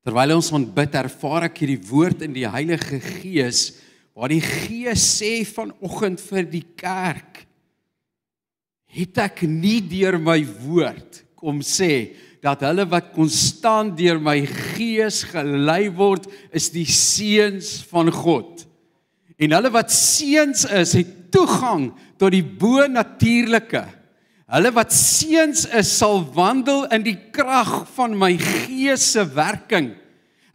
Terwyl ons aanbid, ervaar ek hierdie woord in die Heilige Gees waar die Gees sê vanoggend vir die kerk het ek nie deur my woord kom sê dat hulle wat konstant deur my gees gelei word is die seuns van God. En hulle wat seuns is, het toegang tot die bo-natuurlike. Hulle wat seuns is, sal wandel in die krag van my gees se werking.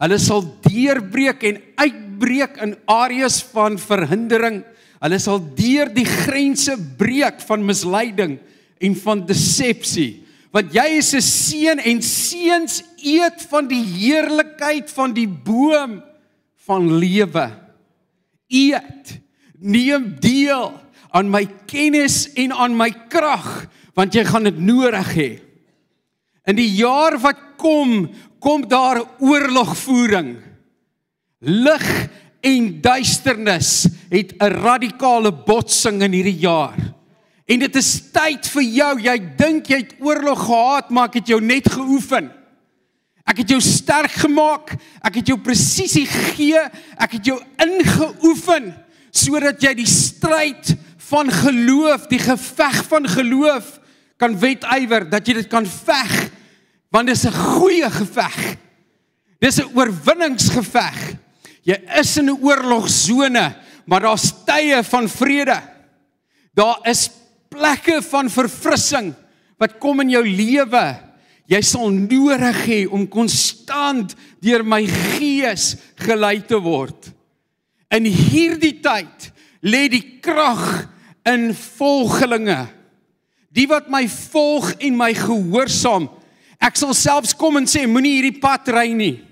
Hulle sal deurbreek en uitbreek in areas van verhindering. Hulle sal deur die grense breek van misleiding en van desepsie. Want jy is 'n seun en seuns eet van die heerlikheid van die boom van lewe. Eet, neem deel aan my kennis en aan my krag want jy gaan dit nodig hê. In die jaar wat kom, kom daar oorlogvoering. Lig en duisternis het 'n radikale botsing in hierdie jaar. En dit is tyd vir jou. Jy dink jy het oorlog gehad, maar ek het jou net geoefen. Ek het jou sterk gemaak. Ek het jou presisie gegee. Ek het jou ingeoefen sodat jy die stryd van geloof, die geveg van geloof kan wedywer dat jy dit kan veg want dit is 'n goeie geveg. Dis 'n oorwinningsgeveg. Jy is in 'n oorlogsone, maar daar's tye van vrede. Daar is plekke van verfrissing wat kom in jou lewe. Jy sal nodig hê om konstant deur my gees gelei te word. In hierdie tyd lê die krag in volgelinge Die wat my volg en my gehoorsaam. Ek sal selfs kom en sê moenie hierdie pad ry nie.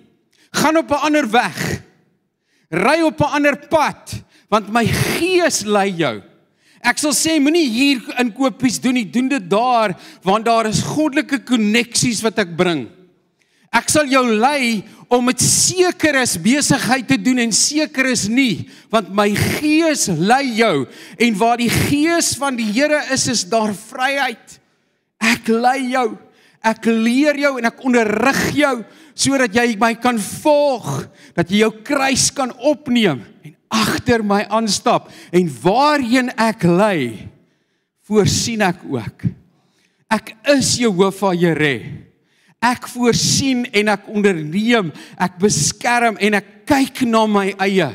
Gaan op 'n ander weg. Ry op 'n ander pad want my gees lei jou. Ek sal sê moenie hier inkopies doen nie, doen dit daar want daar is goddelike koneksies wat ek bring. Ek sal jou lei om met sekeres besigheid te doen en seker is nie want my gees lei jou en waar die gees van die Here is is daar vryheid. Ek lei jou ek leer jou en ek onderrig jou sodat jy my kan volg dat jy jou kruis kan opneem en agter my aanstap. En waarheen ek lei voorsien ek ook. Ek is Jehovah Jireh Ek voorsien en ek onderneem, ek beskerm en ek kyk na my eie.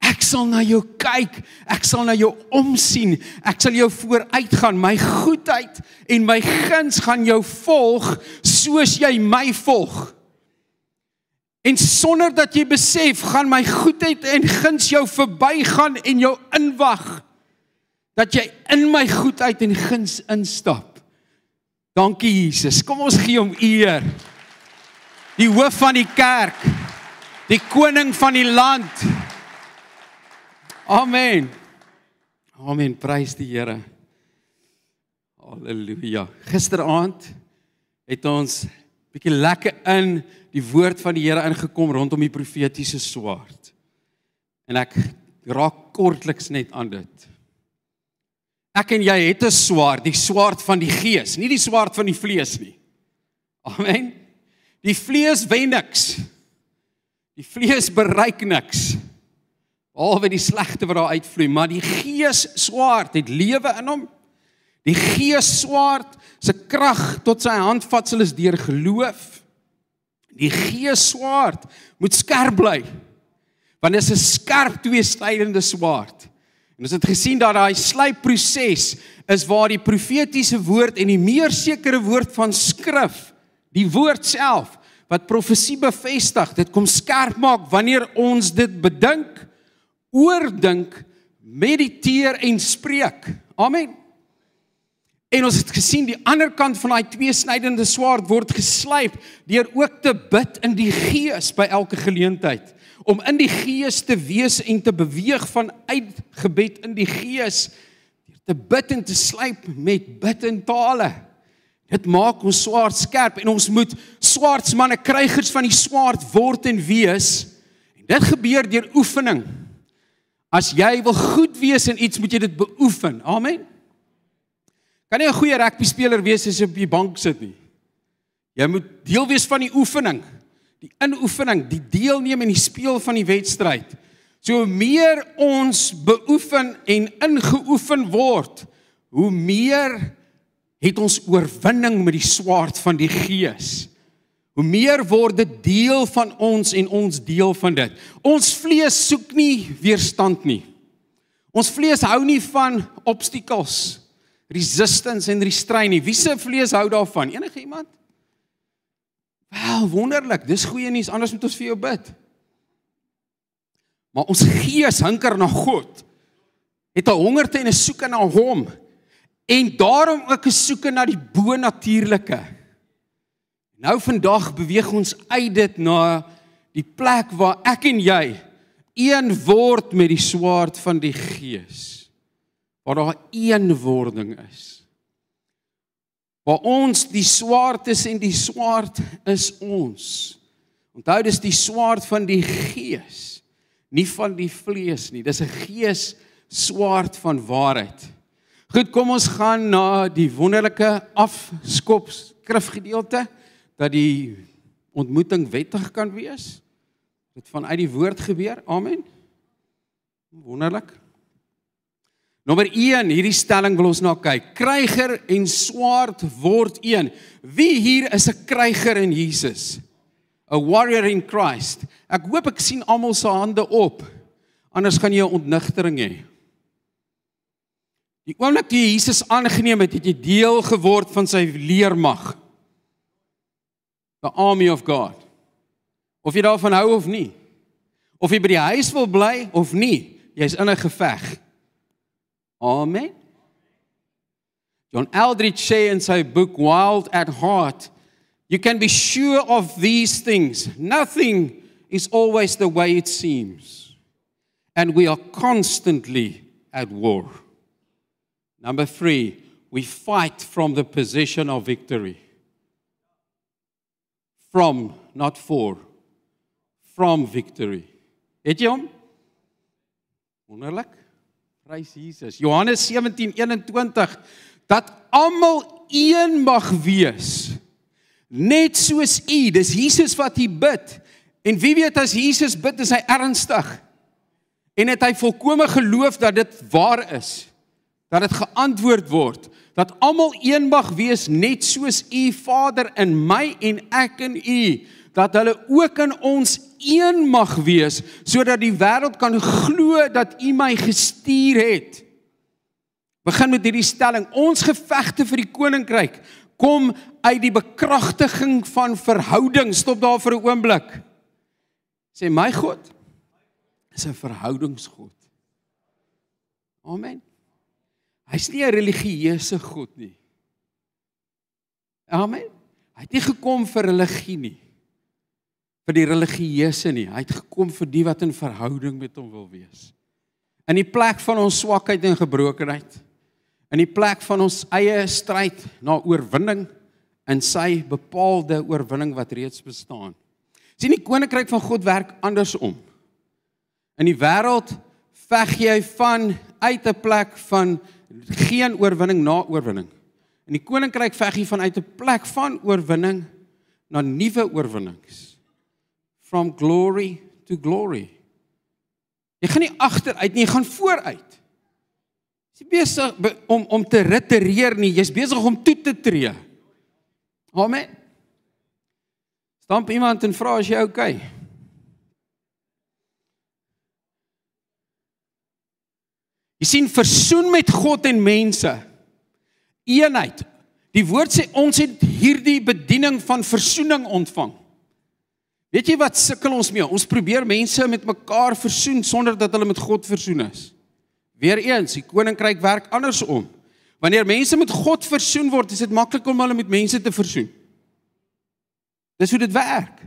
Ek sal na jou kyk, ek sal na jou omsien, ek sal jou vooruitgaan, my goedheid en my guns gaan jou volg soos jy my volg. En sonder dat jy besef, gaan my goedheid en guns jou verbygaan en jou inwag dat jy in my goedheid en guns instap. Dankie Jesus. Kom ons gee hom eer. Die hoof van die kerk. Die koning van die land. Amen. Amen. Prys die Here. Halleluja. Gisteraand het ons bietjie lekker in die woord van die Here ingekom rondom die profetiese swaard. En ek raak kortliks net aan dit. Ek en jy het 'n swaard, die swaard van die gees, nie die swaard van die vlees nie. Amen. Die vlees wen niks. Die vlees bereik niks. Alhoewel die slegte wat daar uitvloei, maar die gees swaard het lewe in hom. Die gees swaard se krag tot sy handvatsel is deur geloof. Die gees swaard moet skerp bly. Want dit is 'n skerp tweesnydende swaard. En ons het gesien dat daai slypproses is waar die profetiese woord en die meer sekere woord van skrif, die woord self wat profesie bevestig, dit kom skerp maak wanneer ons dit bedink, oordink, mediteer en spreek. Amen. En ons het gesien die ander kant van daai tweesnydende swaard word geslyp deur ook te bid in die gees by elke geleentheid om in die gees te wees en te beweeg van uit gebed in die gees te bid en te slyp met bid en tale. Dit maak ons swaard skerp en ons moet swaardsmanne krygers van die swaard word en wees. En dit gebeur deur oefening. As jy wil goed wees in iets, moet jy dit beoefen. Amen. Kan nie 'n goeie rugby speler wees as jy op die bank sit nie. Jy moet deel wees van die oefening. Die inoefening, die deelneem in die speel van die wedstryd. So hoe meer ons beoefen en ingeoefen word, hoe meer het ons oorwinning met die swaard van die Gees. Hoe meer word dit deel van ons en ons deel van dit. Ons vlees soek nie weerstand nie. Ons vlees hou nie van obstacles, resistance en restrain nie. Wie se vlees hou daarvan? Enige iemand? Wel, wonderlik. Dis goeie nuus. Anders moet ons vir jou bid. Maar ons gees hunker na God. Het 'n hongerte en 'n soeke na hom. En daarom ook 'n soeke na die bo-natuurlike. Nou vandag beweeg ons uit dit na die plek waar ek en jy een word met die swaard van die Gees. Waar daar eenwording is. Waar ons die swaard is en die swaard is ons. Onthou dis die swaard van die Gees nie van die vlees nie. Dis 'n gees swaard van waarheid. Goed, kom ons gaan na die wonderlike afskop skrifgedeelte dat die ontmoeting wettig kan wees. Dit vanuit die woord gebeur. Amen. Wonderlik. Nommer 1, hierdie stelling wil ons na kyk. Kryger en swaard word een. Wie hier is 'n kryger in Jesus? a warrior in Christ. Ek hoop ek sien almal se hande op. Anders gaan jy 'n ontnigtering hê. Die oomblik toe jy Jesus aangeneem het, het jy deel geword van sy leermag. The army of God. Of jy daarvan hou of nie. Of jy by die huis wil bly of nie, jy's in 'n geveg. Amen. John Eldridge says in his book, Wild at Heart You can be sure of these things. Nothing is always the way it seems. And we are constantly at war. Number three, we fight from the position of victory. From, not for. From victory. Het? Wonderlik. Prys Jesus. Johannes 17:21 dat almal een mag wees net soos u. Dis Jesus wat u bid. En wie weet as Jesus bid is hy ernstig. En het hy volkome geloof dat dit waar is. Dat dit geantwoord word. Dat almal een mag wees net soos u Vader in my en ek in u. Dat hulle ook in ons een mag wees sodat die wêreld kan glo dat u my gestuur het. Begin met hierdie stelling: Ons gevegte vir die koninkryk kom uit die bekragtiging van verhouding. Stop daar vir 'n oomblik. Sê my God is 'n verhoudingsgod. Amen. Hy's nie 'n religieuse God nie. Amen. Hy het nie gekom vir religie nie. Vir die religieuse nie. Hy het gekom vir die wat in verhouding met hom wil wees. In die plek van ons swakheid en gebrokenheid in die plek van ons eie stryd na oorwinning in sy bepaalde oorwinning wat reeds bestaan. Sien die koninkryk van God werk andersom. In die wêreld veg jy van uit 'n plek van geen oorwinning na oorwinning. In die koninkryk veg jy vanuit 'n plek van oorwinning na nuwe oorwinnings. From glory to glory. Jy gaan nie agteruit nie, jy gaan vooruit. Jy besig om om te ritereer nie, jy's besig om toe te tree. Amen. Stamp iemand en vra as jy oukei. Okay. Jy sien versoen met God en mense. Eenheid. Die woord sê ons het hierdie bediening van versoening ontvang. Weet jy wat sukkel ons mee? Ons probeer mense met mekaar versoen sonder dat hulle met God versoen is. Weereens, die koninkryk werk andersom. Wanneer mense met God versoen word, is dit maklik om hulle met mense te versoen. Dis hoe dit werk.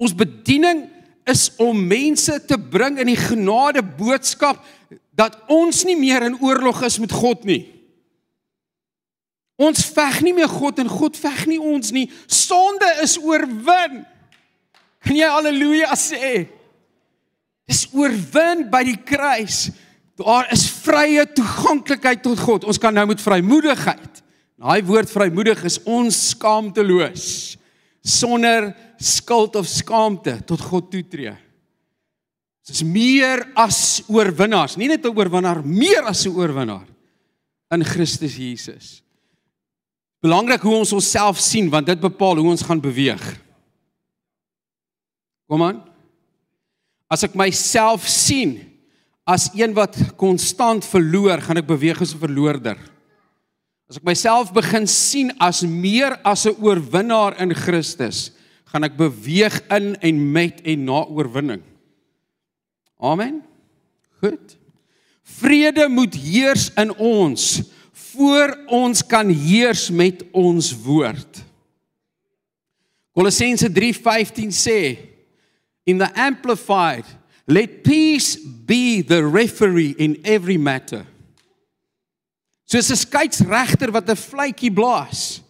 Ons bediening is om mense te bring in die genade boodskap dat ons nie meer in oorlog is met God nie. Ons veg nie meer God en God veg nie ons nie. Sonde is oorwin. Kan jy haleluja sê? Dis oorwin by die kruis. Daar is vrye toeganklikheid tot God. Ons kan nou met vrymoedigheid. Daai woord vrymoedig is ons skaamteloos. sonder skuld of skaamte tot God toetree. Ons is meer as oorwinnaars, nie net 'n oorwinnaar, meer as 'n oorwinnaar in Christus Jesus. Belangrik hoe ons onsself sien want dit bepaal hoe ons gaan beweeg. Kom aan. As ek myself sien as een wat konstant verloor, gaan ek beweeg as 'n verloorder. As ek myself begin sien as meer as 'n oorwinnaar in Christus, gaan ek beweeg in en met en na oorwinning. Amen. Goed. Vrede moet heers in ons voor ons kan heers met ons woord. Kolossense 3:15 sê in the amplified let peace be the referee in every matter. Soos 'n skeieregter wat 'n fluitjie blaas.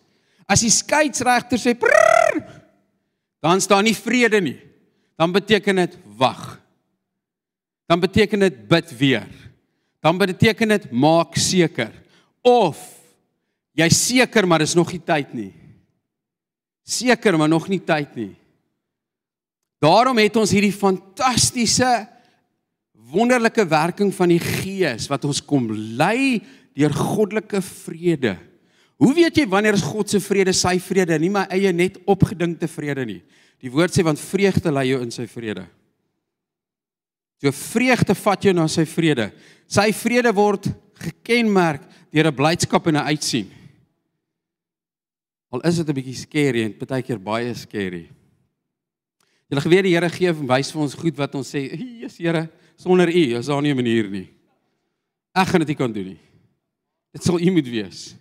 As die skeieregter sê prrr, dan staan nie vrede nie. Dan beteken dit wag. Dan beteken dit bid weer. Dan beteken dit maak seker of jy seker maar dis nog nie tyd nie. Seker maar nog nie tyd nie. Daarom het ons hierdie fantastiese wonderlike werking van die Gees wat ons kom lei deur goddelike vrede. Hoe weet jy wanneer is God se vrede sy vrede, nie my eie net opgedinkte vrede nie. Die woord sê want vreugde lei jou in sy vrede. So vreugde vat jou na sy vrede. Sy vrede word gekenmerk deur 'n blydskap en 'n uitsien. Al is dit 'n bietjie skerry en baie keer baie skerry. Jy geweet die Here gee en wys vir ons goed wat ons sê, "Jesus Here, sonder U is daar nie 'n manier nie." Ek gaan dit nie kan doen nie. Dit sal U moet wees.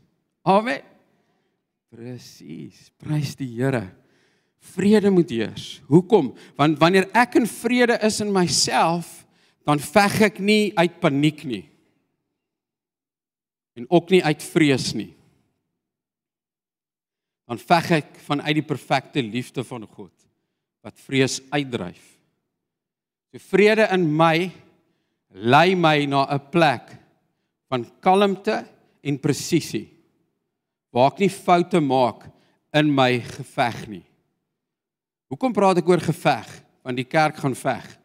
Amen. Presies. Prys die Here. Vrede moet heers. Hoekom? Want wanneer ek in vrede is in myself, dan veg ek nie uit paniek nie en ook nie uit vrees nie. Dan veg ek vanuit die perfekte liefde van God wat vrees uitdryf. So vrede in my lei my na 'n plek van kalmte en presisie. Waar ek nie foute maak in my geveg nie. Hoekom praat ek oor geveg? Want die kerk gaan veg.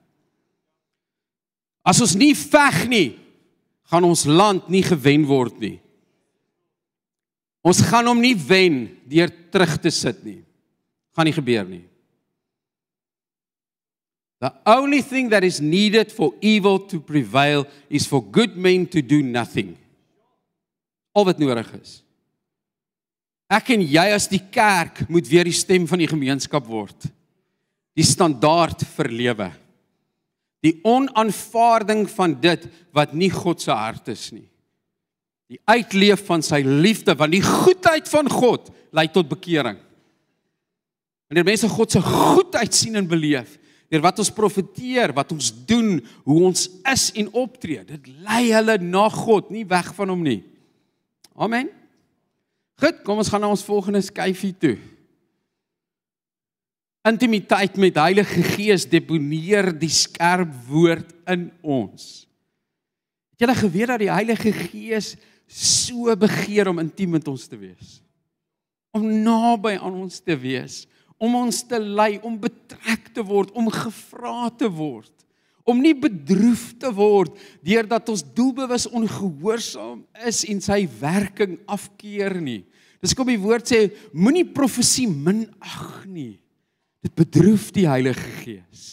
As ons nie veg nie, gaan ons land nie gewen word nie. Ons gaan hom nie wen deur terug te sit nie. Gaan nie gebeur nie. The only thing that is needed for evil to prevail is for good men to do nothing. Al wat nodig is. Ek en jy as die kerk moet weer die stem van die gemeenskap word. Die standaard vir lewe die onaanvaarding van dit wat nie God se hart is nie. Die uitleef van sy liefde, want die goedheid van God lei tot bekering. Wanneer mense God se goedheid sien en beleef, deur wat ons profeteer, wat ons doen, hoe ons is en optree, dit lei hulle na God, nie weg van hom nie. Amen. Goed, kom ons gaan na ons volgende skyfie toe intimiteit met Heilige Gees deponeer die skerp woord in ons. Het julle geweet dat die Heilige Gees so begeer om intiem met ons te wees? Om naby aan ons te wees, om ons te lei, om betrek te word, om gevra te word, om nie bedroef te word deurdat ons doelbewus ongehoorsaam is en sy werking afkeer nie. Dis kom die woord sê moenie profesie minag nie. Dit bedroef die Heilige Gees.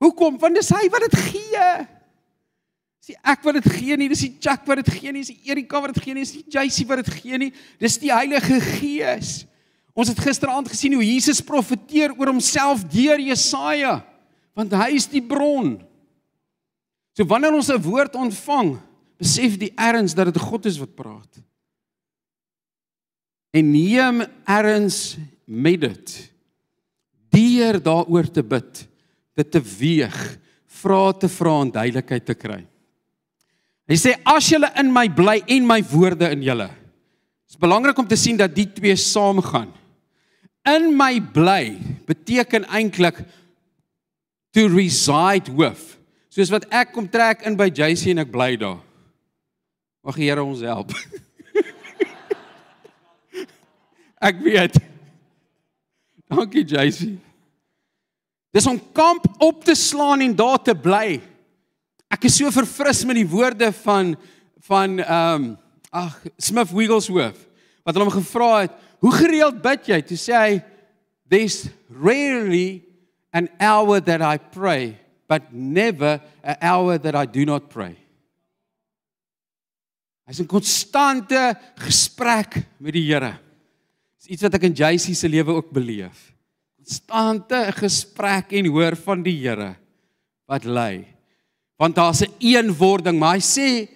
Hoekom? Want dis hy wat dit gee. Dis nie ek wat dit gee nie, dis die Chuck wat dit gee nie, dis die Erika wat dit gee nie, dis die JC wat dit gee nie, dis die Heilige Gees. Ons het gisteraand gesien hoe Jesus profeteer oor homself deur Jesaja, want hy is die bron. So wanneer ons 'n woord ontvang, besef die erns dat dit God is wat praat. En neem erns met dit deur daaroor te bid, dit te weeg, vra te vra en duidelikheid te kry. Hy sê as julle in my bly en my woorde in julle. Dit is belangrik om te sien dat die twee saamgaan. In my bly beteken eintlik to reside with. Soos wat ek kom trek in by JC en ek bly daar. Mag die Here ons help. ek weet Dankie JC. Dis om kamp op te slaan en daar te bly. Ek is so verfris met die woorde van van ehm um, ag Smith Wigglesworth wat hulle hom gevra het, "Hoe gereeld bid jy?" Toe sê hy, "There's rarely an hour that I pray, but never an hour that I do not pray." Hy's 'n konstante gesprek met die Here. Dis iets wat ek in JC se lewe ook beleef. Konstante gesprek en hoor van die Here wat lei. Want daar's 'n eenwording, maar hy sê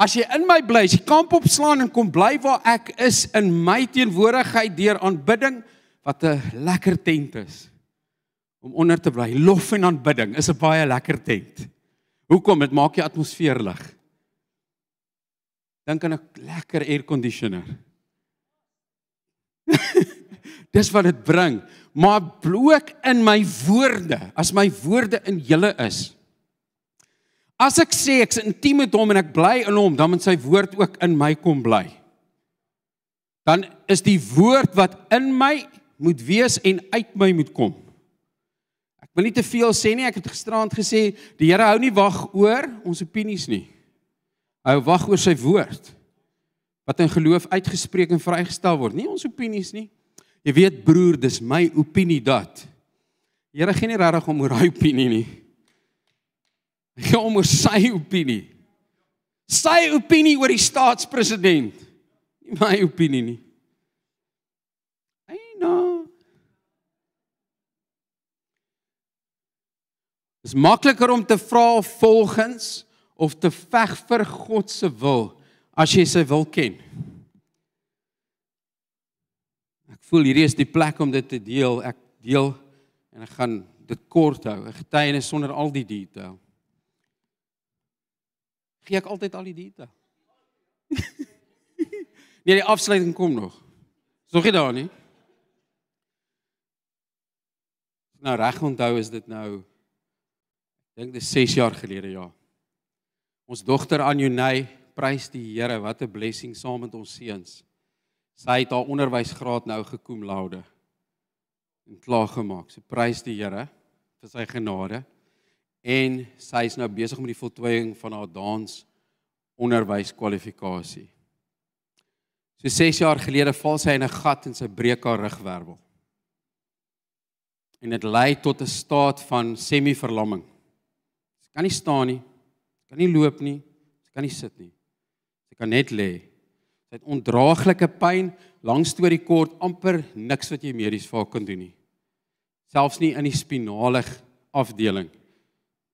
as jy in my bly, as jy kamp opslaan en kom bly waar ek is in my teenwoordigheid deur aanbidding wat 'n lekker tent is om onder te bly. Lof en aanbidding is 'n baie lekker tent. Hoekom? Dit maak die atmosfeer lig. Dink aan 'n lekker air conditioner. Dis wat dit bring. Maar bloek in my woorde, as my woorde in julle is. As ek sê ek's intiem met hom en ek bly in hom, dan moet sy woord ook in my kom bly. Dan is die woord wat in my moet wees en uit my moet kom. Ek wil nie te veel sê nie, ek het gisterand gesê die Here hou nie wag oor ons opinies nie. Hy wag oor sy woord wat in geloof uitgespreek en vrygestel word. Nie ons opinies nie. Jy weet broer, dis my opinie dat. Here gee nie regtig om oor hy opinie nie. Gee om oor sy opinie. Sy opinie oor die staatspresident. Nie my opinie nie. Hy nou. Dis makliker om te vra volgens of te veg vir God se wil as jy sy wil ken. Ek voel hierdie is die plek om dit te deel. Ek deel en ek gaan dit kort hou. 'n Getuienis sonder al die detail. Gee ek altyd al die detail? nee, die afsluiting kom nog. Is nog nie daar nie. Nou reg onthou is dit nou ek dink dis 6 jaar gelede ja. Ons dogter Anjonay prys die Here, wat 'n blessing saam met ons seuns. Sy het haar onderwysgraad nou gekom laude en klaar gemaak. Sy prys die Here vir sy genade en sy is nou besig met die voltooiing van haar dans onderwyskwalifikasie. So 6 jaar gelede val sy in 'n gat en sy breek haar rugwervel. En dit lei tot 'n staat van semi-verlamming. Sy kan nie staan nie. Sy kan nie loop nie. Sy kan nie sit nie. Sy kan net lê. Sy het ondraaglike pyn, lang storie kort, amper niks wat jy medies vir haar kan doen nie. Selfs nie in die spinale afdeling.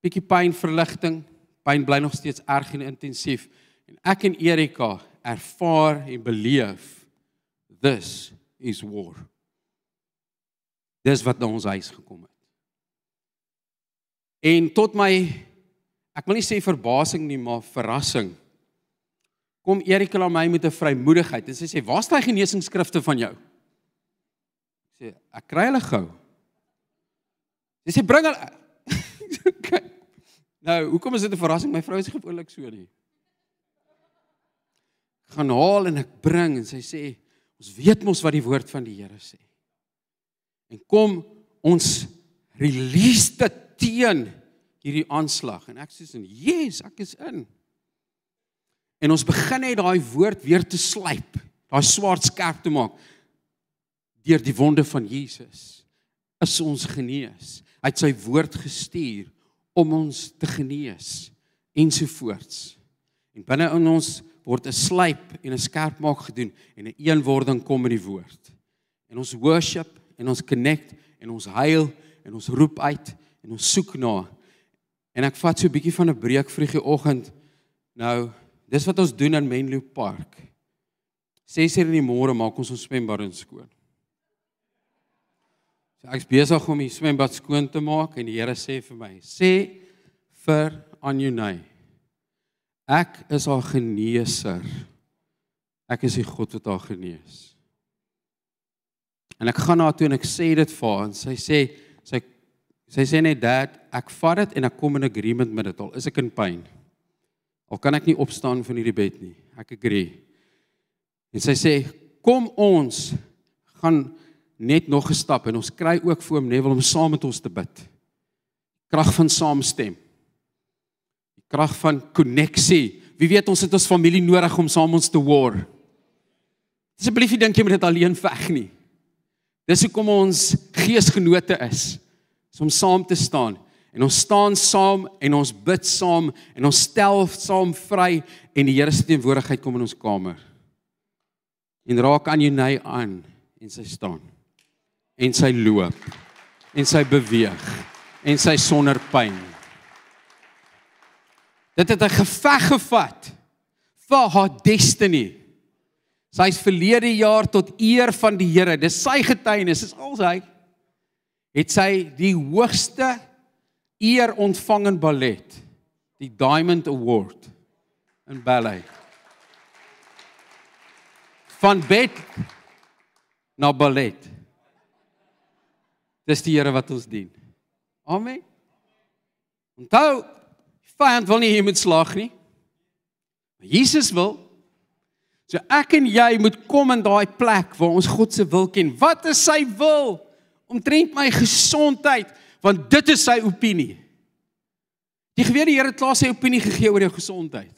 Bietjie pynverligting, pyn bly nog steeds erg en intensief. En ek en Erika ervaar en beleef this is war. Dis wat na ons huis gekom het. En tot my ek wil nie sê verbasing nie, maar verrassing kom Erika na my met 'n vrymoedigheid en sy sê, "Waar staan die genesingsskrifte van jou?" Ek sê, "Ek kry hulle gou." Sy sê, "Bring hulle." nou, hoekom is dit 'n verrassing? My vrou is gewoonlik so nie. Gaan haal en ek bring en sy sê, "Ons weet mos wat die woord van die Here sê." En kom ons release dit teen hierdie aanslag en ek sê, "Yes, ek is in." En ons begin net daai woord weer te slyp, daai swart skerp te maak deur die wonde van Jesus. Is ons genees. Hy het sy woord gestuur om ons te genees ensovoorts. En binne in ons word 'n slyp en 'n skerp maak gedoen en 'n eenwording kom in die woord. En ons worship en ons connect en ons huil en ons roep uit en ons soek na. En ek vat so 'n bietjie van 'n breek vroegie oggend nou Dis wat ons doen in Menlo Park. 6:00 in die môre maak ons ons swembad skoon. So ek's besig om die swembad skoon te maak en die Here sê vir my: "Sê vir Anjonay, ek is haar geneeser. Ek is die God wat haar genees." En ek gaan na haar toe en ek sê dit vir haar en sy sê sy sy sê net dat ek vat dit en ek kom in agreement met dit al is ek in pyn. Al kan ek nie opstaan van hierdie bed nie. Ek agree. En sy sê, "Kom ons gaan net nog 'n stap en ons kry ook vir hom Neville om saam met ons te bid. Krag van saamstem. Die krag van koneksie. Wie weet ons het ons familie nodig om saam ons te war. Asseblief dink jy moet dit alleen veg nie. Dis hoekom ons geesgenote is. Is om saam te staan en ons staan saam en ons bid saam en ons stel saam vry en die Here se teenwoordigheid kom in ons kamer. En raak aan jou nei aan en sy staan. En sy loop. En sy beweeg. En sy sonder pyn. Dit het 'n geveg gevat vir haar destiny. Sy's verlede jaar tot eer van die Here. Dis sy getuienis, is al sy het sy die hoogste eer ontvang in ballet, die Diamond Award in ballet. Van bed na ballet. Dis die Here wat ons dien. Amen. Onthou, vyand wil nie jy moet slag nie. Maar Jesus wil. So ek en jy moet kom in daai plek waar ons God se wil ken. Wat is sy wil? Omtrent my gesondheid, want dit is sy opinie. Jy geweet die Here het klaar sy opinie gegee oor jou gesondheid.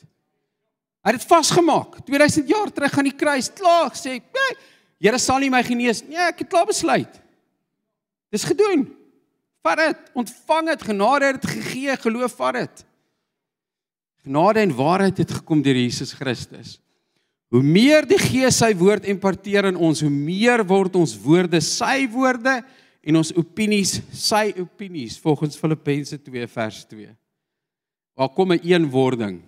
Hy het dit vasgemaak. 2000 jaar terug aan die kruis, klaar gesê, "Nee, Here sal nie my genees nie. Ek het klaar besluit." Dis gedoen. Vat dit, ontvang dit, genade het dit gegee, geloof vat dit. Genade en waarheid het gekom deur Jesus Christus. Hoe meer die Gees sy woord imparteer in ons, hoe meer word ons woorde sy woorde en ons opinies sy opinies volgens Filippense 2 vers 2. Waar kom 'n eenwording?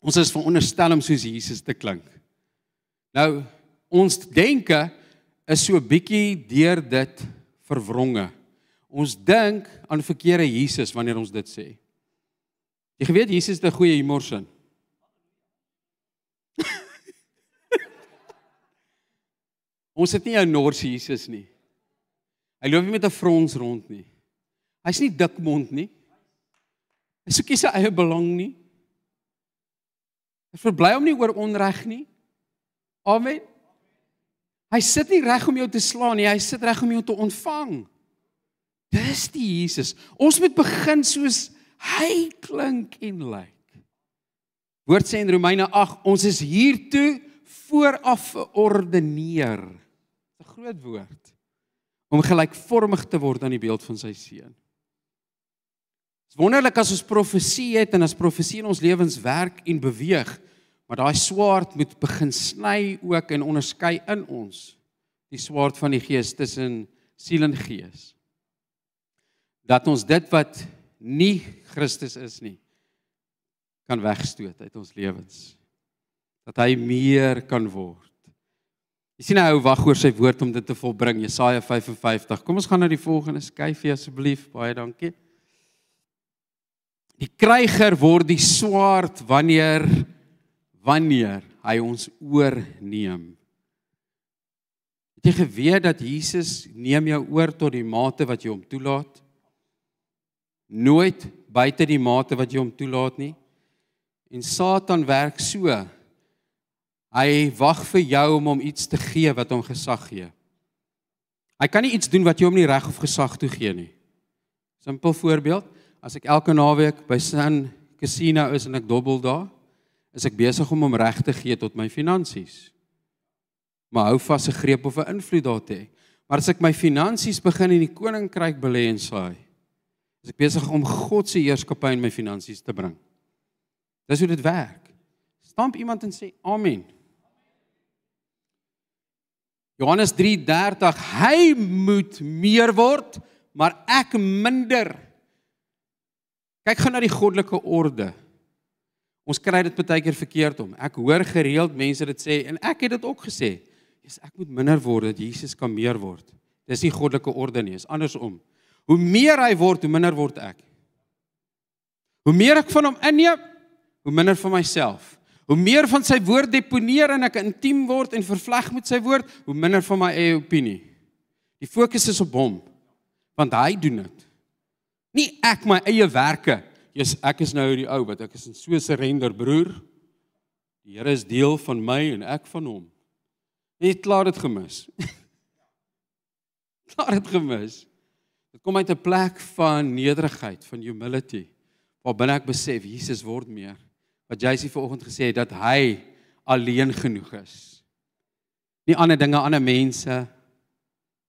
Ons is veronderstel om soos Jesus te klink. Nou, ons denke is so bietjie deur dit verwronge. Ons dink aan verkeerde Jesus wanneer ons dit sê. Jy geweet Jesus het 'n goeie humor sin. ons het nie 'n Nors Jesus nie. Hy loop nie met 'n frons rond nie. Hy's nie dikmond nie. Hy soek nie sy eie belang nie. Hy verbly hom nie oor onreg nie. Amen. Hy sit nie reg om jou te slaan nie, hy sit reg om jou te ontvang. Dis die Jesus. Ons moet begin soos hy klink en lyk. Woord sê in Romeine 8, ons is hiertoe vooraf geordineer. 'n Groot woord om gelykvormig te word aan die beeld van sy seun. Dit is wonderlik as ons profesie het en as profesie in ons lewens werk en beweeg, maar daai swaard moet begin sny ook en onderskei in ons die swaard van die gees tussen siel en gees. Dat ons dit wat nie Christus is nie kan wegstoot uit ons lewens. Dat hy meer kan word. Jy sien hy hou wag oor sy woord om dit te volbring. Jesaja 55. Kom ons gaan na die volgende skyfie asseblief. Baie dankie. Die kryger word die swaard wanneer wanneer hy ons oorneem. Het jy geweet dat Jesus neem jou oor tot die mate wat jy hom toelaat? Nooit buite die mate wat jy hom toelaat nie. En Satan werk so Hy wag vir jou om hom iets te gee wat hom gesag gee. Hy kan nie iets doen wat jy hom nie reg of gesag toe gee nie. Simpel voorbeeld, as ek elke naweek by Sun Casino is en ek dobbel daar, is ek besig om hom reg te gee tot my finansies. Maar hou vas 'n greep of 'n invloed daar te hê. Maar as ek my finansies begin in die koninkryk belê en saai, is ek besig om God se heerskappy in my finansies te bring. Dis hoe dit werk. Stamp iemand en sê amen. Johannes 3:30 hy moet meer word, maar ek minder. Kyk gou na die goddelike orde. Ons kry dit baie keer verkeerd om. Ek hoor gereeld mense dit sê en ek het dit ook gesê. Jesus, ek moet minder word dat Jesus kan meer word. Dis nie goddelike orde nie, is andersom. Hoe meer hy word, hoe minder word ek. Hoe meer ek van hom inneem, hoe minder van myself. Hoe meer van sy woord deponeer en ek intiem word en vervleg met sy woord, hoe minder van my eie opinie. Die fokus is op hom want hy doen dit. Nie ek my eie werke. Jesus, ek is nou die ou wat ek is in so 'n surrender broer. Die Here is deel van my en ek van hom. Net klaar dit gemis. Klaar het gemis. Dit kom uit 'n plek van nederigheid, van humility. Waar binne ek besef Jesus word meer. Wat sê vanoggend gesê het dat hy alleen genoeg is. Nie ander dinge, ander mense,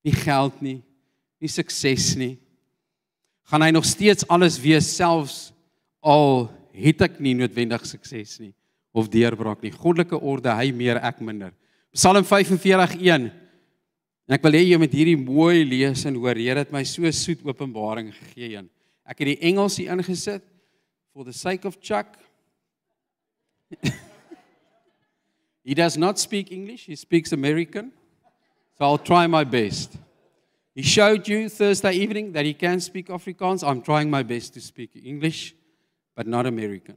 nie geld nie, nie sukses nie. Gaan hy nog steeds alles wees selfs al het ek nie noodwendig sukses nie of deurbraak nie. Goddelike orde, hy meer, ek minder. Psalm 45:1. En ek wil hê jy moet hierdie mooi lees en hoor. Here het my so soet openbaring gegee een. Ek het die Engels hier ingesit for the sake of Chuck. he does not speak English, he speaks American. So I'll try my best. He showed you Thursday evening that he can speak Afrikaans. I'm trying my best to speak English, but not American.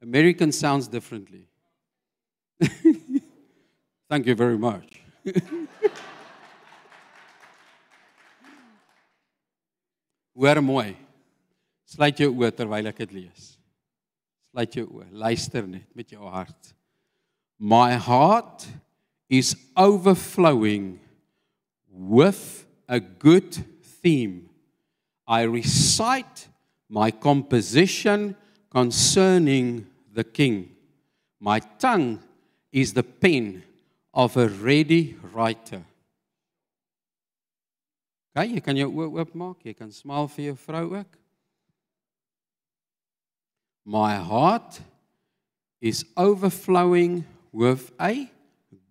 American sounds differently. Thank you very much. Hoor mooi. Sluit jou oë terwyl ek dit lees. Sluit jou oë. Luister net met jou hart. My heart is overflowing with a good theme. I recite my composition concerning the king. My tongue is the pen of a ready writer. Kyk, jy kan jou oë oopmaak, jy kan smaal vir jou vrou ook. My heart is overflowing with a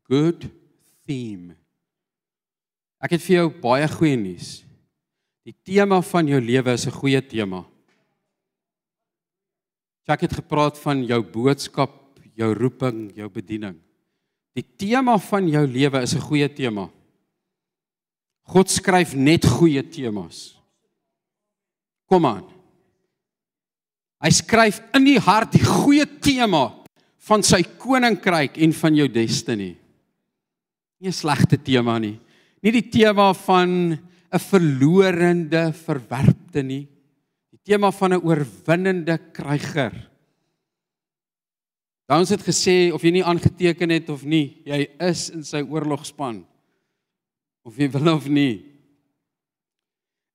good theme. Ek het vir jou baie goeie nuus. Die tema van jou lewe is 'n goeie tema. Ek het gepraat van jou boodskap, jou roeping, jou bediening. Die tema van jou lewe is 'n goeie tema. God skryf net goeie temas. Kom aan. Hy skryf in die hart die goeie tema van sy koninkryk en van jou destiny. Nie 'n slegte tema nie. Nie die tema van 'n verlorende verwerpte nie. Die tema van 'n oorwinnende kryger. Dan het gesê of jy nie aangeteken het of nie, jy is in sy oorlogspan. Of jy wil of nie.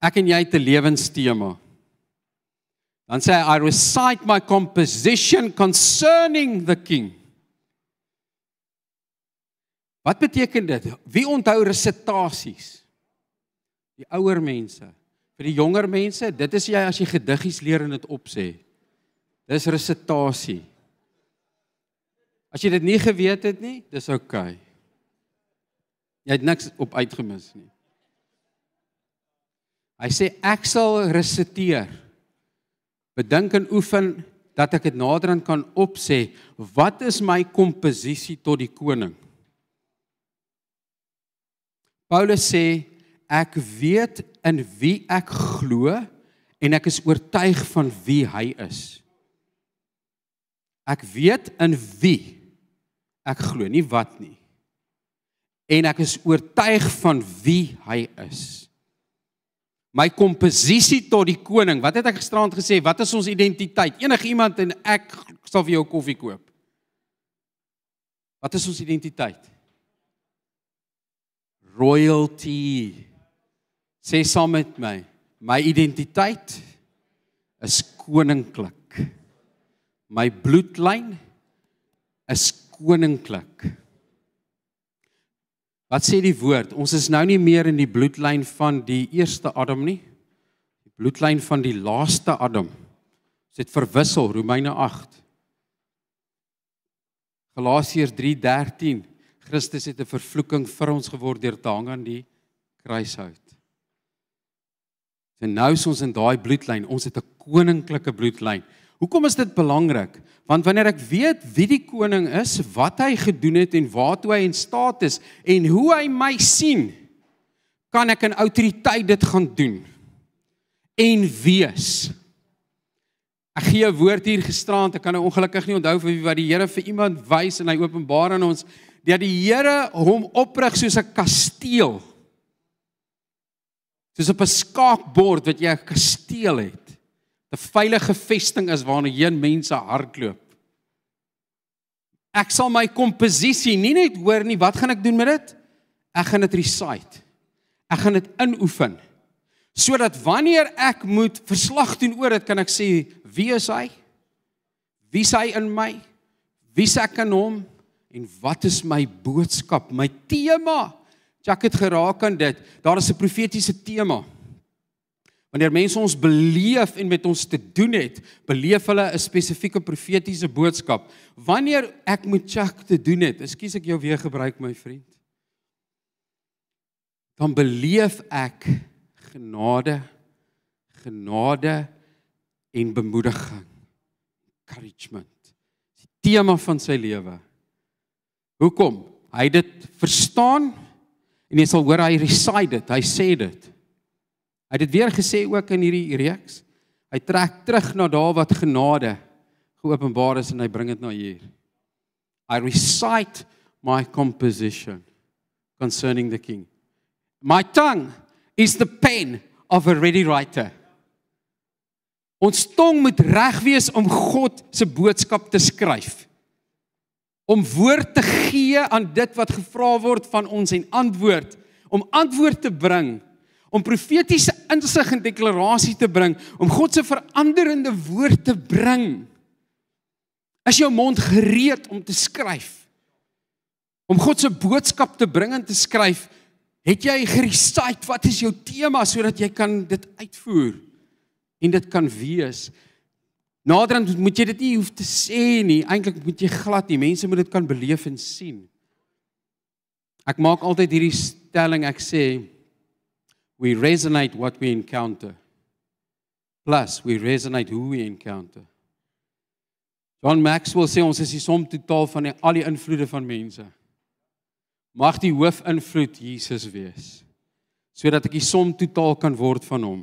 Ek en jy het 'n lewenstema. Dan sê hy I recite my composition concerning the king. Wat beteken dit? Wie onthou resitasies? Die ouer mense. Vir die jonger mense, dit is jy as jy gediggies leer en dit opsê. Dis resitasie. As jy dit nie geweet het nie, dis oukei. Okay. Jy het niks op uitgemis nie. Hy sê ek sal resiteer. Bedink en oefen dat ek dit naderhand kan opsê. Wat is my komposisie tot die koning? Paulus sê ek weet in wie ek glo en ek is oortuig van wie hy is. Ek weet in wie ek glo, nie wat nie. En ek is oortuig van wie hy is. My komposisie tot die koning. Wat het ek gisterand gesê? Wat is ons identiteit? Enige iemand en ek sal vir jou koffie koop. Wat is ons identiteit? Royalty. Sê saam met my, my identiteit is koninklik. My bloedlyn is koninklik. Wat sê die woord? Ons is nou nie meer in die bloedlyn van die eerste Adam nie. Die bloedlyn van die laaste Adam. Ons het verwissel Romeine 8. Galasiërs 3:13 Christus het 'n vervloeking vir ons geword deur te hang aan die kruishout. En nou is ons in daai bloedlyn, ons het 'n koninklike bloedlyn. Hoekom is dit belangrik? Want wanneer ek weet wie die koning is, wat hy gedoen het en waartoe hy in staat is en hoe hy my sien, kan ek in autoriteit dit gaan doen en wees. Ek gee 'n woord hier gisterand, ek kan nou ongelukkig nie onthou vir wie wat die Here vir iemand wys en hy openbaar aan ons dat die Here hom oprig soos 'n kasteel. Soos op 'n skaakbord wat jy 'n kasteel het. 'n Veilige vesting is waarna heen mense hardloop. Ek sal my komposisie nie net hoor nie, wat gaan ek doen met dit? Ek gaan dit recite. Ek gaan dit inoefen. Sodat wanneer ek moet verslag doen oor dit, kan ek sê wie is hy? Wie is hy in my? Wie is ek in hom? En wat is my boodskap, my tema? Jacques het geraak aan dit. Daar is 'n profetiese tema. Wanneer mense ons beleef en met ons te doen het, beleef hulle 'n spesifieke profetiese boodskap. Wanneer ek met Jacques te doen het, ekskuus ek jou weer gebruik my vriend. Dan beleef ek genade, genade en bemoediging. Encouragement. Die tema van sy lewe. Hoekom? Hy het dit verstaan en jy sal hoor hy recite dit, hy sê dit. Hy het dit weer gesê ook in hierdie reeks. Hy trek terug na daar wat genade geopenbaar is en hy bring dit na hier. I recite my composition concerning the king. My tongue is the pen of a ready writer. Ons tong moet reg wees om God se boodskap te skryf. Om woord te gee aan dit wat gevra word van ons en antwoord, om antwoord te bring om profetiese insig en deklarasie te bring, om God se veranderende woord te bring. Is jou mond gereed om te skryf? Om God se boodskap te bring en te skryf, het jy gerecite wat is jou tema sodat jy kan dit uitvoer en dit kan wees. Naderhand moet jy dit nie hoef te sê nie, eintlik moet jy glad nie, mense moet dit kan beleef en sien. Ek maak altyd hierdie stelling, ek sê we resonate what we encounter. Plus, we resonate who we encounter. John Maxwell sê ons is die som totaal van die, al die invloede van mense. Mag die hoofinvloed Jesus wees sodat ek die som totaal kan word van hom.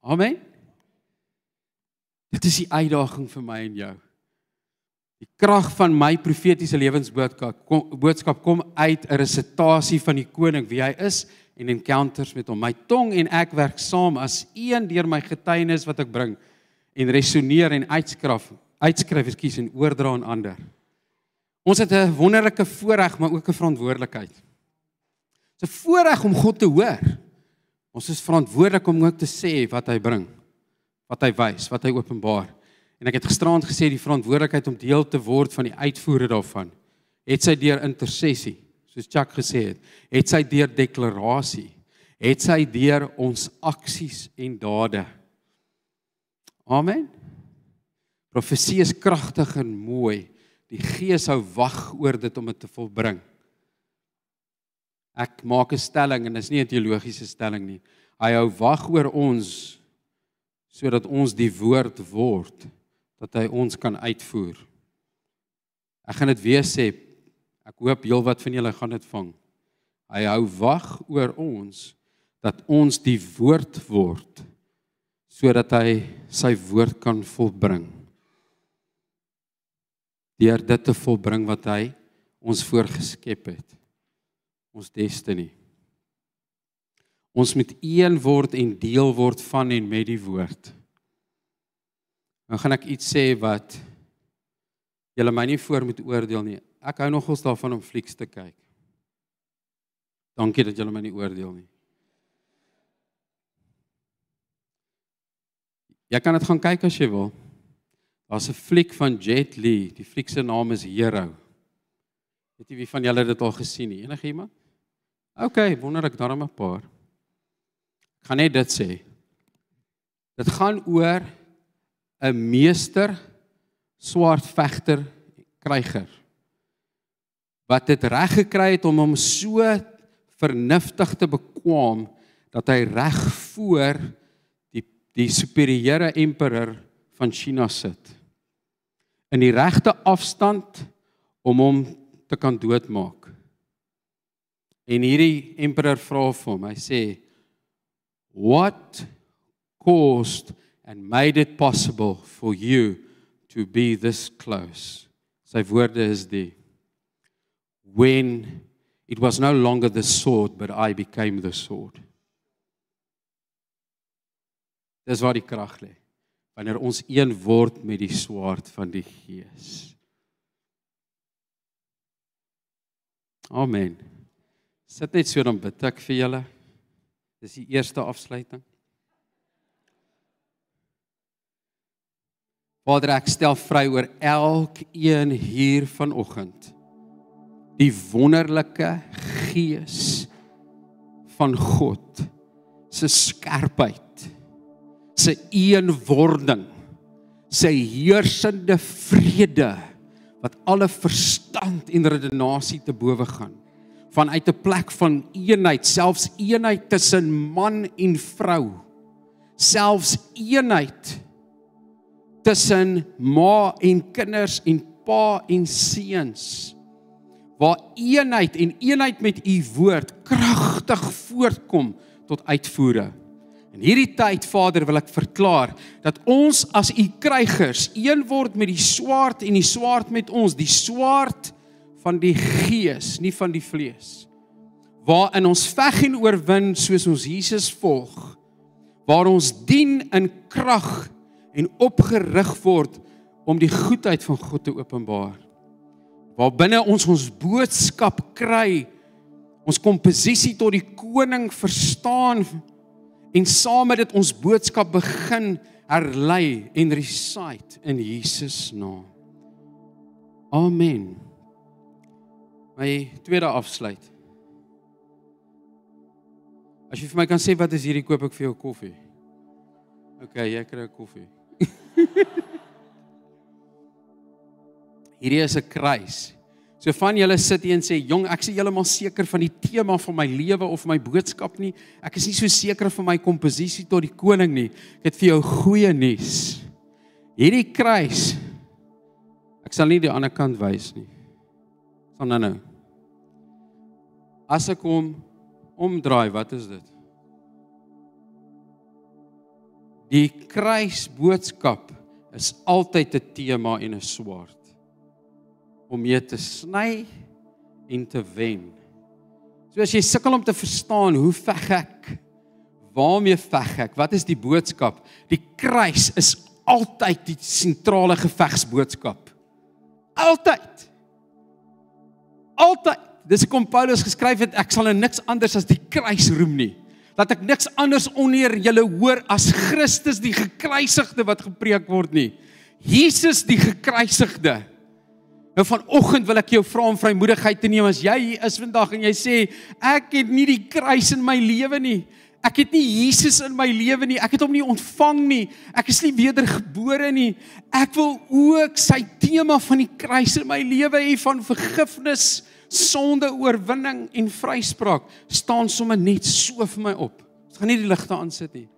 Amen. Dit is die uitdaging vir my en jou. Die krag van my profetiese lewensboodskap kom, boodskap kom uit 'n resitasie van die koning wie hy is en encounters met hom. My tong en ek werk saam as een deur my getuienis wat ek bring en resoneer en uitskrif, uitskryf, ekskuus en oordra aan ander. Ons het 'n wonderlike voorreg maar ook 'n verantwoordelikheid. Dit is 'n voorreg om God te hoor. Ons is verantwoordelik om ook te sê wat hy bring, wat hy wys, wat hy openbaar. En ek het gisterand gesê die verantwoordelikheid om deel te word van die uitvoere daarvan het sy deur intersessie soos Chuck gesê het, het sy deur deklarasie, het sy deur ons aksies en dade. Amen. Profesie is kragtig en mooi. Die Gees hou wag oor dit om dit te volbring. Ek maak 'n stelling en dit is nie 'n teologiese stelling nie. Hy hou wag oor ons sodat ons die woord word dat hy ons kan uitvoer. Ek gaan dit weer sê, Ek hoop heelwat van julle gaan dit vang. Hy hou wag oor ons dat ons die woord word sodat hy sy woord kan volbring. Deur dit te volbring wat hy ons voorgeskep het. Ons destiny. Ons moet een word en deel word van en met die woord. Nou gaan ek iets sê wat julle my nie voor moet oordeel nie ek hou nogals daarvan om flieks te kyk. Dankie dat julle my nie oordeel nie. Jy kan dit gaan kyk as jy wil. Daar's 'n fliek van Jet Li. Die fliek se naam is Hero. Weet jy wie van julle dit al gesien nie? Enige iemand? OK, wonder ek daarom 'n paar. Ek gaan net dit sê. Dit gaan oor 'n meester swart vegter kryger wat dit reg gekry het om hom so vernuftig te bekwam dat hy reg voor die die superieure emperor van China sit in die regte afstand om hom te kan doodmaak. En hierdie emperor vra vir hom, hy sê what caused and made it possible for you to be this close. Sy woorde is die when it was no longer the sword but I became the sword. Dis waar die krag lê. Wanneer ons een word met die swaard van die Gees. Amen. Sit net so dan bid ek vir julle. Dis die eerste afsluiting. Vader, ek stel vry oor elkeen hier vanoggend. Die wonderlike gees van God se skerpheid, se eenwording, sy heersende vrede wat alle verstand en redenasie te bowe gaan vanuit 'n plek van eenheid, selfs eenheid tussen man en vrou, selfs eenheid tussen ma en kinders en pa en seuns waar eenheid en eenheid met u woord kragtig voortkom tot uitvoering. In hierdie tyd Vader wil ek verklaar dat ons as u krygers een word met die swaard en die swaard met ons, die swaard van die gees, nie van die vlees. Waarin ons veg en oorwin soos ons Jesus volg. Waar ons dien in krag en opgerig word om die goedheid van God te openbaar. Waar binne ons ons boodskap kry, ons komposisie tot die koning verstaan en saam met dit ons boodskap begin herlei en recite in Jesus naam. Amen. My tweede afsluit. As jy vir my kan sê wat is hierdie koop ek vir jou koffie? OK, jy kry 'n koffie. Hierdie is 'n kruis. So van julle sit hier en sê, "Jong, ek is heeltemal seker van die tema van my lewe of my boodskap nie. Ek is nie so seker van my komposisie tot die koning nie." Ek het vir jou goeie nuus. Hierdie kruis Ek sal nie die ander kant wys nie. Van nou nou. As ek hom omdraai, wat is dit? Die kruisboodskap is altyd 'n tema en 'n swaard om mee te sny en te wen. So as jy sukkel om te verstaan hoe veg ek? Waarmee veg ek? Wat is die boodskap? Die kruis is altyd die sentrale gevegsboodskap. Altyd. Altyd. Dis kom Paulus geskryf het ek sal in niks anders as die kruis roem nie. Dat ek niks anders onder julle hoor as Christus die gekruisigde wat gepreek word nie. Jesus die gekruisigde. Nou vanoggend wil ek jou vra om vrymoedigheid te neem as jy hier is vandag en jy sê ek het nie die kruis in my lewe nie. Ek het nie Jesus in my lewe nie. Ek het hom nie ontvang nie. Ek is nie wedergebore nie. Ek wil ook sy tema van die kruis in my lewe hê van vergifnis, sonde oorwinning en vryspraak. staan sommer net so vir my op. Ons gaan nie die ligte aansit nie.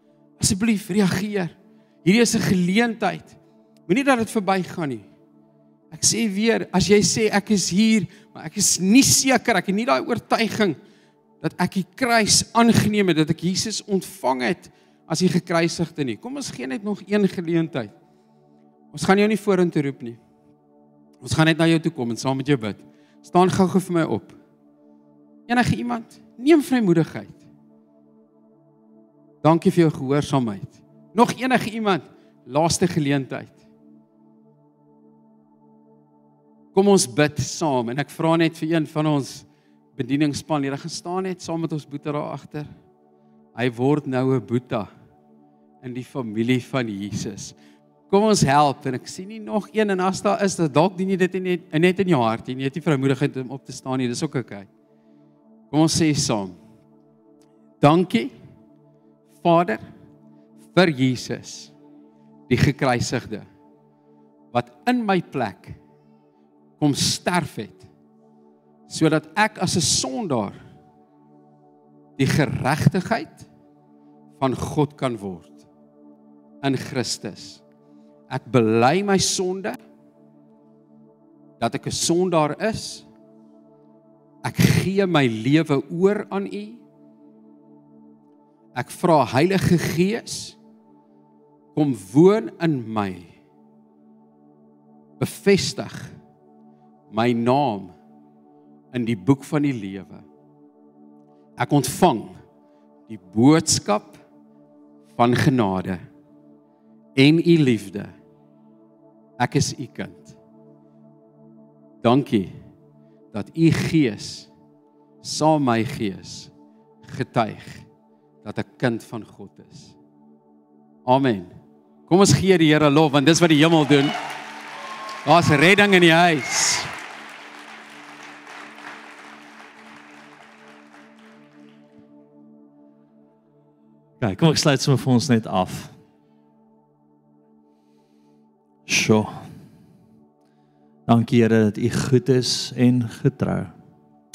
Asseblief reageer. Hierdie is 'n geleentheid. Moenie dat dit verbygaan nie. Ek sê weer, as jy sê ek is hier, maar ek is nie seker, ek het nie daai oortuiging dat ek die kruis aangeneem het, dat ek Jesus ontvang het as die gekruisigde nie. Kom ons gee net nog een geleentheid. Ons gaan jou nie vorentoe roep nie. Ons gaan net na jou toe kom en saam met jou bid. Staan gou-gou vir my op. Enige iemand, neem vrymoedigheid. Dankie vir jou gehoorsaamheid. Nog enige iemand, laaste geleentheid. Kom ons bid saam en ek vra net vir een van ons bedieningspan hier gestaan net saam met ons boetie daar agter. Hy word nou 'n boeta in die familie van Jesus. Kom ons help en ek sien nie nog een en as daar is, dalk dien jy dit net net in jou hart en jy het nie vrymoedigheid om op te staan nie. Dis ook oké. Okay. Kom ons sê saam. Dankie Vader vir Jesus die gekruisigde wat in my plek kom sterf het sodat ek as 'n sondaar die geregtigheid van God kan word in Christus. Ek bely my sonde dat ek 'n sondaar is. Ek gee my lewe oor aan U. Ek vra Heilige Gees kom woon in my. Bevestig my naam in die boek van die lewe. Ek ontvang die boodskap van genade en u liefde. Ek is u kind. Dankie dat u gees saam my gees getuig dat ek kind van God is. Amen. Kom ons gee die Here lof want dis wat die hemel doen. Daar's redding in die huis. Kyk, kom ek sluit sommer vir ons net af. Sjoe. Dankie Here dat U goed is en getrou.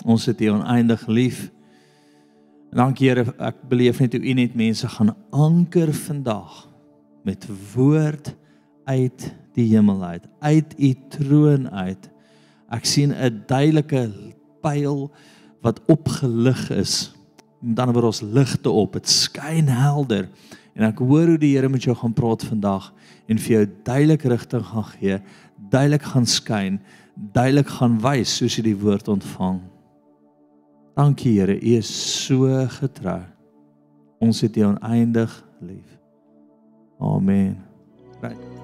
Ons het U oneindig lief. Dankie Here, ek beleef net hoe U net mense gaan anker vandag met woord uit die hemel uit, uit U troon uit. Ek sien 'n duidelike pyl wat opgelig is met ander woorde ons ligte op, dit skyn helder. En ek hoor hoe die Here met jou gaan praat vandag en vir jou duidelik rigting gaan gee, duidelik gaan skyn, duidelik gaan wys soos jy die woord ontvang. Dankie Here, U is so getrou. Ons het U oneindig lief. Amen. Right.